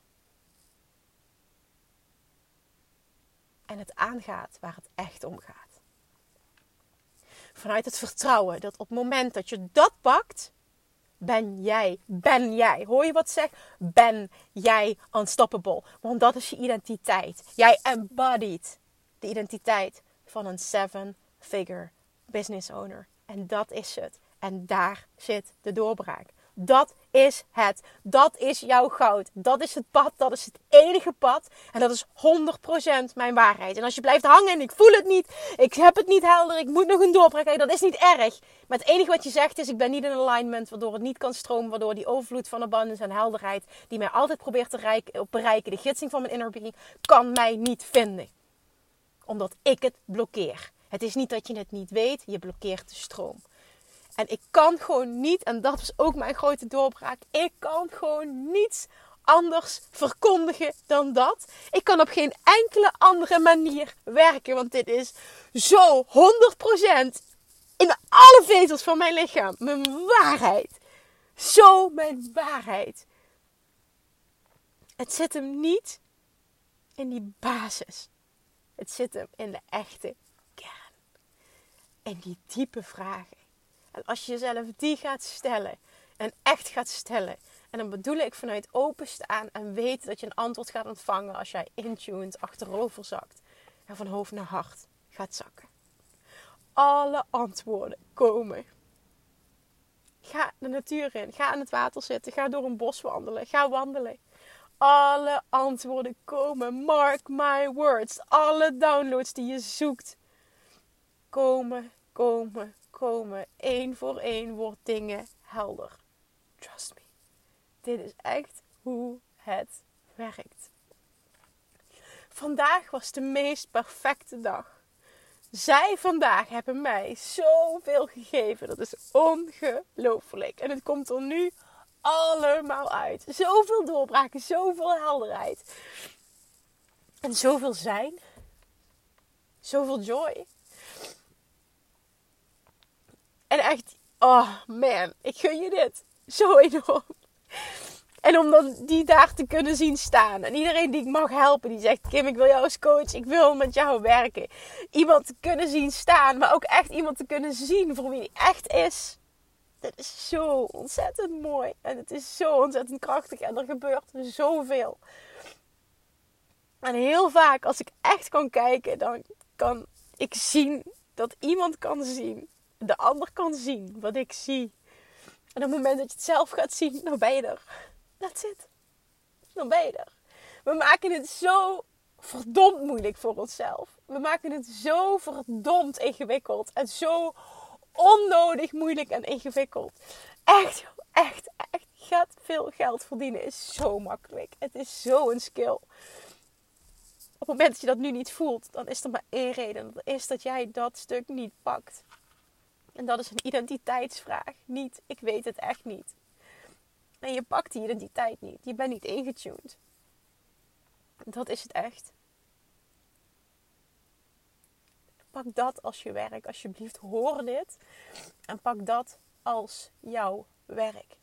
En het aangaat waar het echt om gaat. Vanuit het vertrouwen dat op het moment dat je dat pakt, ben jij. Ben jij. Hoor je wat zeg? Ben jij unstoppable. Want dat is je identiteit. Jij embodied de identiteit van een seven-figure business owner. En dat is het. En daar zit de doorbraak. Dat is het. Dat is jouw goud. Dat is het pad. Dat is het enige pad. En dat is 100% mijn waarheid. En als je blijft hangen en ik voel het niet. Ik heb het niet helder. Ik moet nog een doorbraak. Dat is niet erg. Maar het enige wat je zegt is: ik ben niet in alignment. Waardoor het niet kan stromen. Waardoor die overvloed van abundance en helderheid. Die mij altijd probeert te bereiken. De gidsing van mijn inner being. Kan mij niet vinden. Omdat ik het blokkeer. Het is niet dat je het niet weet. Je blokkeert de stroom. En ik kan gewoon niet, en dat was ook mijn grote doorbraak, ik kan gewoon niets anders verkondigen dan dat. Ik kan op geen enkele andere manier werken, want dit is zo 100% in alle vezels van mijn lichaam mijn waarheid. Zo mijn waarheid. Het zit hem niet in die basis. Het zit hem in de echte kern. In die diepe vragen. Als je jezelf die gaat stellen en echt gaat stellen. En dan bedoel ik vanuit openstaan en weten dat je een antwoord gaat ontvangen als jij intuned achterover zakt. En van hoofd naar hart gaat zakken. Alle antwoorden komen. Ga de natuur in. Ga aan het water zitten. Ga door een bos wandelen. Ga wandelen. Alle antwoorden komen. Mark my words. Alle downloads die je zoekt komen, komen, komen. Eén voor één wordt dingen helder. Trust me. Dit is echt hoe het werkt. Vandaag was de meest perfecte dag. Zij vandaag hebben mij zoveel gegeven. Dat is ongelooflijk. En het komt er nu allemaal uit. Zoveel doorbraken, zoveel helderheid. En zoveel zijn. Zoveel joy. En echt, oh man, ik gun je dit zo enorm. En om dan die daar te kunnen zien staan. En iedereen die ik mag helpen, die zegt: Kim, ik wil jou als coach, ik wil met jou werken. Iemand te kunnen zien staan, maar ook echt iemand te kunnen zien voor wie hij echt is. Dat is zo ontzettend mooi. En het is zo ontzettend krachtig. En er gebeurt zoveel. En heel vaak, als ik echt kan kijken, dan kan ik zien dat iemand kan zien de ander kan zien wat ik zie. En op het moment dat je het zelf gaat zien, dan ben je er. That's it. Dan ben je er. We maken het zo verdomd moeilijk voor onszelf. We maken het zo verdomd ingewikkeld. En zo onnodig moeilijk en ingewikkeld. Echt, echt, echt gaat veel geld verdienen is zo makkelijk. Het is zo een skill. Op het moment dat je dat nu niet voelt, dan is er maar één reden. Dat is dat jij dat stuk niet pakt. En dat is een identiteitsvraag. Niet, ik weet het echt niet. En je pakt die identiteit niet. Je bent niet ingetuned. Dat is het echt. Pak dat als je werk, alsjeblieft. Hoor dit. En pak dat als jouw werk.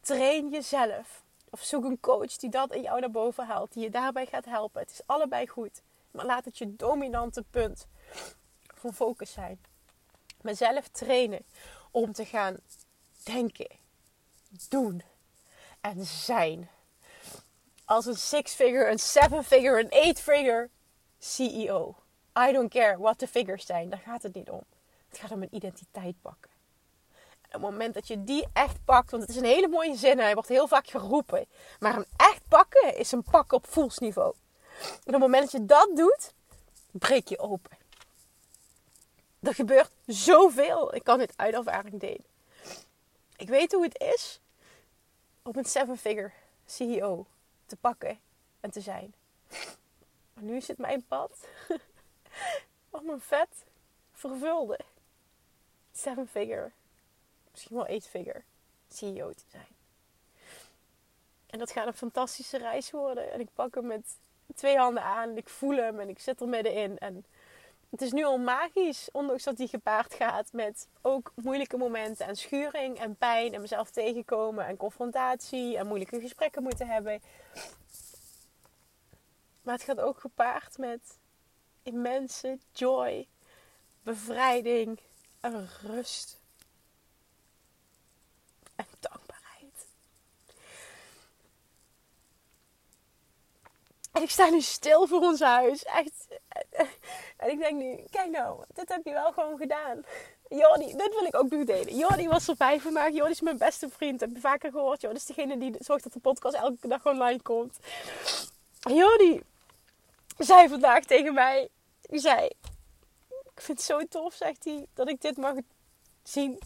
Train jezelf. Of zoek een coach die dat in jou naar boven haalt. Die je daarbij gaat helpen. Het is allebei goed. Maar laat het je dominante punt van focus zijn. Mezelf trainen om te gaan denken, doen en zijn. Als een six-figure, een seven-figure, een eight-figure CEO. I don't care what the figures zijn. Daar gaat het niet om. Het gaat om een identiteit pakken. En op het moment dat je die echt pakt, want het is een hele mooie zin, hij wordt heel vaak geroepen. Maar een echt pakken is een pakken op voelsniveau. En op het moment dat je dat doet, breek je open. Er gebeurt zoveel. Ik kan dit uit ervaring delen. Ik weet hoe het is om een seven-figure CEO te pakken en te zijn. Maar nu is het mijn pad om een vet vervulde seven-figure, misschien wel eight-figure CEO te zijn. En dat gaat een fantastische reis worden. En ik pak hem met twee handen aan. En ik voel hem en ik zit er middenin. En het is nu al magisch, ondanks dat hij gepaard gaat met ook moeilijke momenten en schuring en pijn en mezelf tegenkomen en confrontatie en moeilijke gesprekken moeten hebben. Maar het gaat ook gepaard met immense joy, bevrijding en rust. En dankbaarheid. En ik sta nu stil voor ons huis. Echt. En ik denk nu, kijk nou, dit heb je wel gewoon gedaan. Jordi, dit wil ik ook nog delen. Jordi was erbij vandaag. Jordi is mijn beste vriend. Heb je vaker gehoord. Jordi is degene die zorgt dat de podcast elke dag online komt. Jordi zei vandaag tegen mij. Die zei, ik vind het zo tof, zegt hij, dat ik dit mag zien.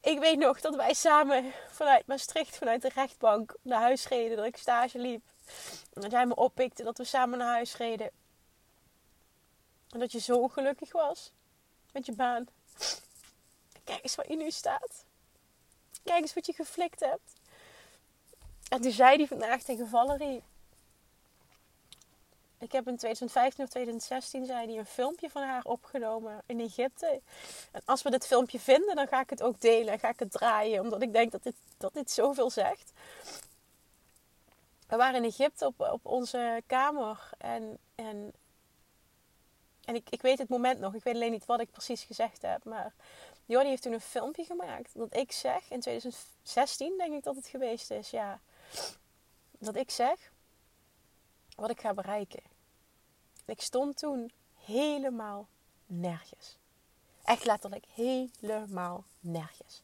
Ik weet nog dat wij samen vanuit Maastricht, vanuit de rechtbank, naar huis reden. Dat ik stage liep. Dat jij me oppikte, dat we samen naar huis reden. En dat je zo gelukkig was met je baan. Kijk eens waar je nu staat. Kijk eens wat je geflikt hebt. En toen zei hij vandaag tegen Valerie. Ik heb in 2015 of 2016 zei hij een filmpje van haar opgenomen in Egypte. En als we dit filmpje vinden, dan ga ik het ook delen en ga ik het draaien. Omdat ik denk dat dit, dat dit zoveel zegt. We waren in Egypte op, op onze kamer. En, en en ik, ik weet het moment nog. Ik weet alleen niet wat ik precies gezegd heb. Maar Jordi heeft toen een filmpje gemaakt. Dat ik zeg, in 2016 denk ik dat het geweest is. Ja. Dat ik zeg wat ik ga bereiken. ik stond toen helemaal nergens. Echt letterlijk helemaal nergens.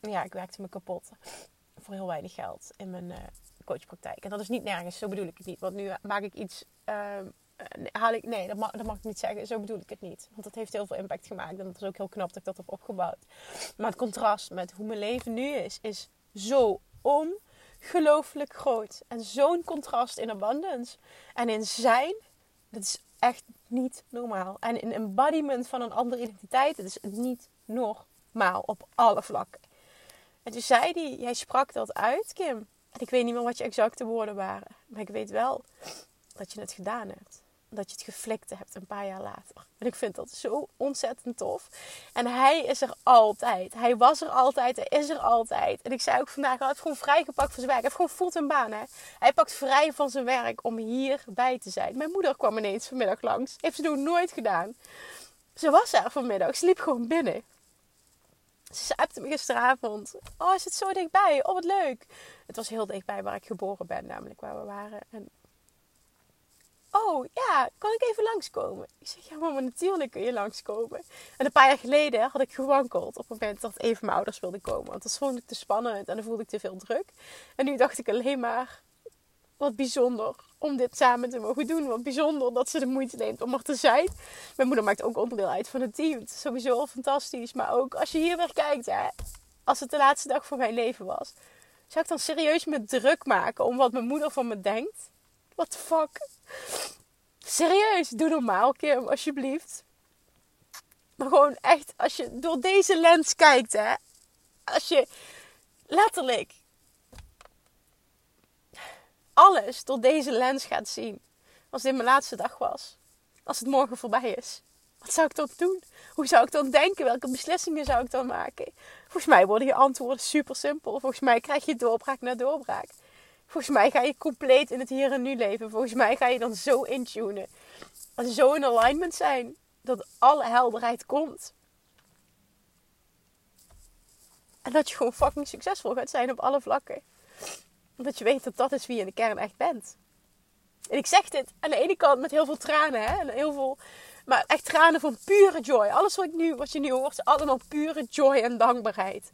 Ja, ik werkte me kapot. Voor heel weinig geld in mijn uh, coachpraktijk. En dat is niet nergens, zo bedoel ik het niet. Want nu maak ik iets ehm, uh, haal ik, nee, dat mag, dat mag ik niet zeggen. Zo bedoel ik het niet. Want dat heeft heel veel impact gemaakt. En dat is ook heel knap dat ik dat heb opgebouwd. Maar het contrast met hoe mijn leven nu is, is zo ongelooflijk groot. En zo'n contrast in abundance. En in zijn, dat is echt niet normaal. En in embodiment van een andere identiteit, dat is niet normaal op alle vlakken. En toen zei hij, jij sprak dat uit, Kim. En ik weet niet meer wat je exacte woorden waren. Maar ik weet wel dat je het gedaan hebt dat je het geflikt hebt een paar jaar later. En ik vind dat zo ontzettend tof. En hij is er altijd. Hij was er altijd. Hij is er altijd. En ik zei ook vandaag, hij heeft gewoon vrijgepakt van zijn werk. Hij heeft gewoon fulltime baan. Hè? Hij pakt vrij van zijn werk om hierbij te zijn. Mijn moeder kwam ineens vanmiddag langs. Heeft ze nog nooit gedaan. Ze was er vanmiddag. Ze liep gewoon binnen. Ze appte me gisteravond. Oh, is het zo dichtbij? Oh, wat leuk. Het was heel dichtbij waar ik geboren ben, namelijk waar we waren. En Oh ja, kan ik even langskomen? Ik zeg, ja mama, natuurlijk kun je langskomen. En een paar jaar geleden had ik gewankeld op het moment dat even mijn ouders wilden komen. Want dat vond ik te spannend en dan voelde ik te veel druk. En nu dacht ik alleen maar, wat bijzonder om dit samen te mogen doen. Wat bijzonder dat ze de moeite neemt om er te zijn. Mijn moeder maakt ook onderdeel uit van het team. Het is sowieso fantastisch. Maar ook als je hier weer kijkt, hè, als het de laatste dag van mijn leven was, zou ik dan serieus me druk maken om wat mijn moeder van me denkt? What the fuck? Serieus, doe normaal, Kim, alsjeblieft. Maar gewoon echt, als je door deze lens kijkt, hè. Als je letterlijk alles door deze lens gaat zien. Als dit mijn laatste dag was. Als het morgen voorbij is. Wat zou ik dan doen? Hoe zou ik dan denken? Welke beslissingen zou ik dan maken? Volgens mij worden je antwoorden super simpel. Volgens mij krijg je doorbraak na doorbraak. Volgens mij ga je compleet in het hier en nu leven. Volgens mij ga je dan zo intunen. Zo in alignment zijn dat alle helderheid komt. En dat je gewoon fucking succesvol gaat zijn op alle vlakken. Omdat je weet dat dat is wie je in de kern echt bent. En ik zeg dit aan de ene kant met heel veel tranen. Hè? Heel veel, maar echt tranen van pure joy. Alles wat, ik nu, wat je nu hoort is allemaal pure joy en dankbaarheid.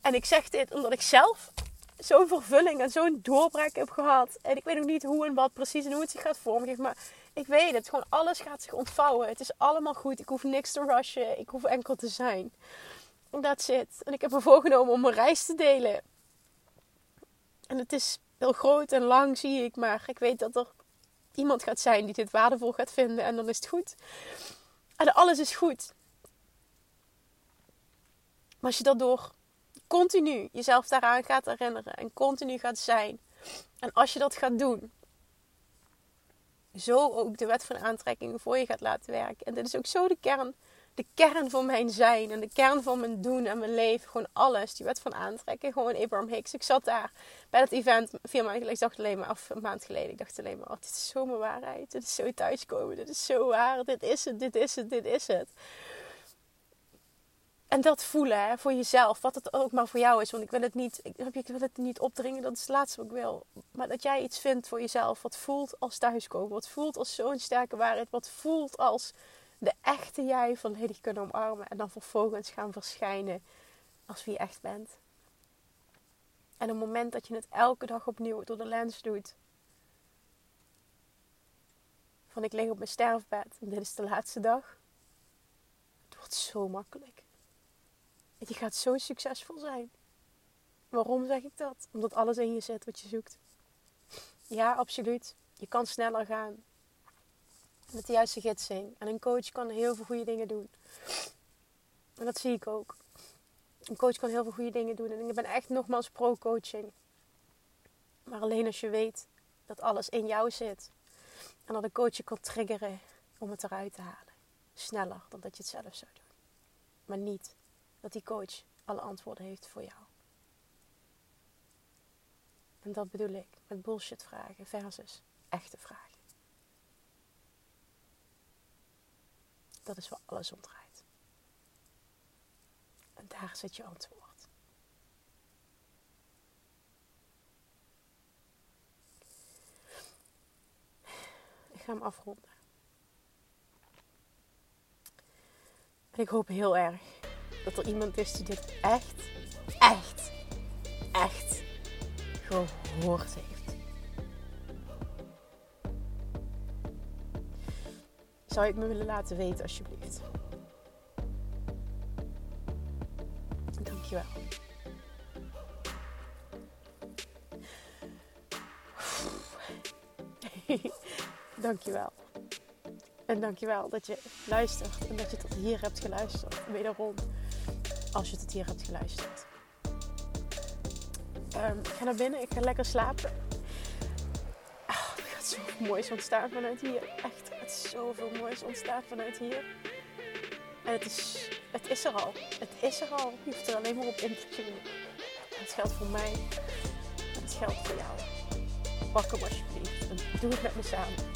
En ik zeg dit omdat ik zelf zo'n vervulling en zo'n doorbraak heb gehad. En ik weet nog niet hoe en wat precies en hoe het zich gaat vormgeven. Maar ik weet het. Gewoon alles gaat zich ontvouwen. Het is allemaal goed. Ik hoef niks te rushen. Ik hoef enkel te zijn. Dat zit. En ik heb me voorgenomen om een reis te delen. En het is heel groot en lang, zie ik. Maar ik weet dat er iemand gaat zijn die dit waardevol gaat vinden. En dan is het goed. En alles is goed. Maar als je dat door continu jezelf daaraan gaat herinneren en continu gaat zijn. En als je dat gaat doen, zo ook de wet van aantrekking voor je gaat laten werken. En dit is ook zo de kern, de kern van mijn zijn en de kern van mijn doen en mijn leven. Gewoon alles, die wet van aantrekking. Gewoon Abraham Hicks. Ik zat daar bij dat event vier maanden geleden. Ik dacht alleen maar, af een maand geleden. Ik dacht alleen maar, oh, dit is zo mijn waarheid. Dit is zo thuiskomen. Dit is zo waar. Dit is het, dit is het, dit is het. En dat voelen hè, voor jezelf, wat het ook maar voor jou is. Want ik wil het niet, ik wil het niet opdringen, dat is het laatste wat ik wil. Maar dat jij iets vindt voor jezelf, wat voelt als thuiskomen. Wat voelt als zo'n sterke waarheid. Wat voelt als de echte jij volledig kunnen omarmen. En dan vervolgens gaan verschijnen als wie je echt bent. En op het moment dat je het elke dag opnieuw door de lens doet. Van ik lig op mijn sterfbed en dit is de laatste dag. Het wordt zo makkelijk. Je gaat zo succesvol zijn. Waarom zeg ik dat? Omdat alles in je zit wat je zoekt. Ja, absoluut. Je kan sneller gaan. Met de juiste gidsing. En een coach kan heel veel goede dingen doen. En dat zie ik ook. Een coach kan heel veel goede dingen doen. En ik ben echt nogmaals pro-coaching. Maar alleen als je weet dat alles in jou zit. En dat een coach je kan triggeren om het eruit te halen. Sneller dan dat je het zelf zou doen. Maar niet dat die coach alle antwoorden heeft voor jou. En dat bedoel ik met bullshit vragen versus echte vragen. Dat is waar alles om draait. En daar zit je antwoord. Ik ga hem afronden. En ik hoop heel erg dat er iemand is die dit echt, echt, echt gehoord heeft. Zou je het me willen laten weten, alsjeblieft? Dankjewel. Dankjewel. En dankjewel dat je luistert en dat je tot hier hebt geluisterd. Wederom als je tot hier hebt geluisterd. Um, ik ga naar binnen, ik ga lekker slapen. Zoveel moois ontstaan vanuit hier. Echt, er gaat zoveel moois ontstaan vanuit hier. En het is, het is er al. Het is er al. Je hoeft er alleen maar op in te tunen. Het geldt voor mij. Het geldt voor jou. Pak hem alsjeblieft. Doe het met me samen.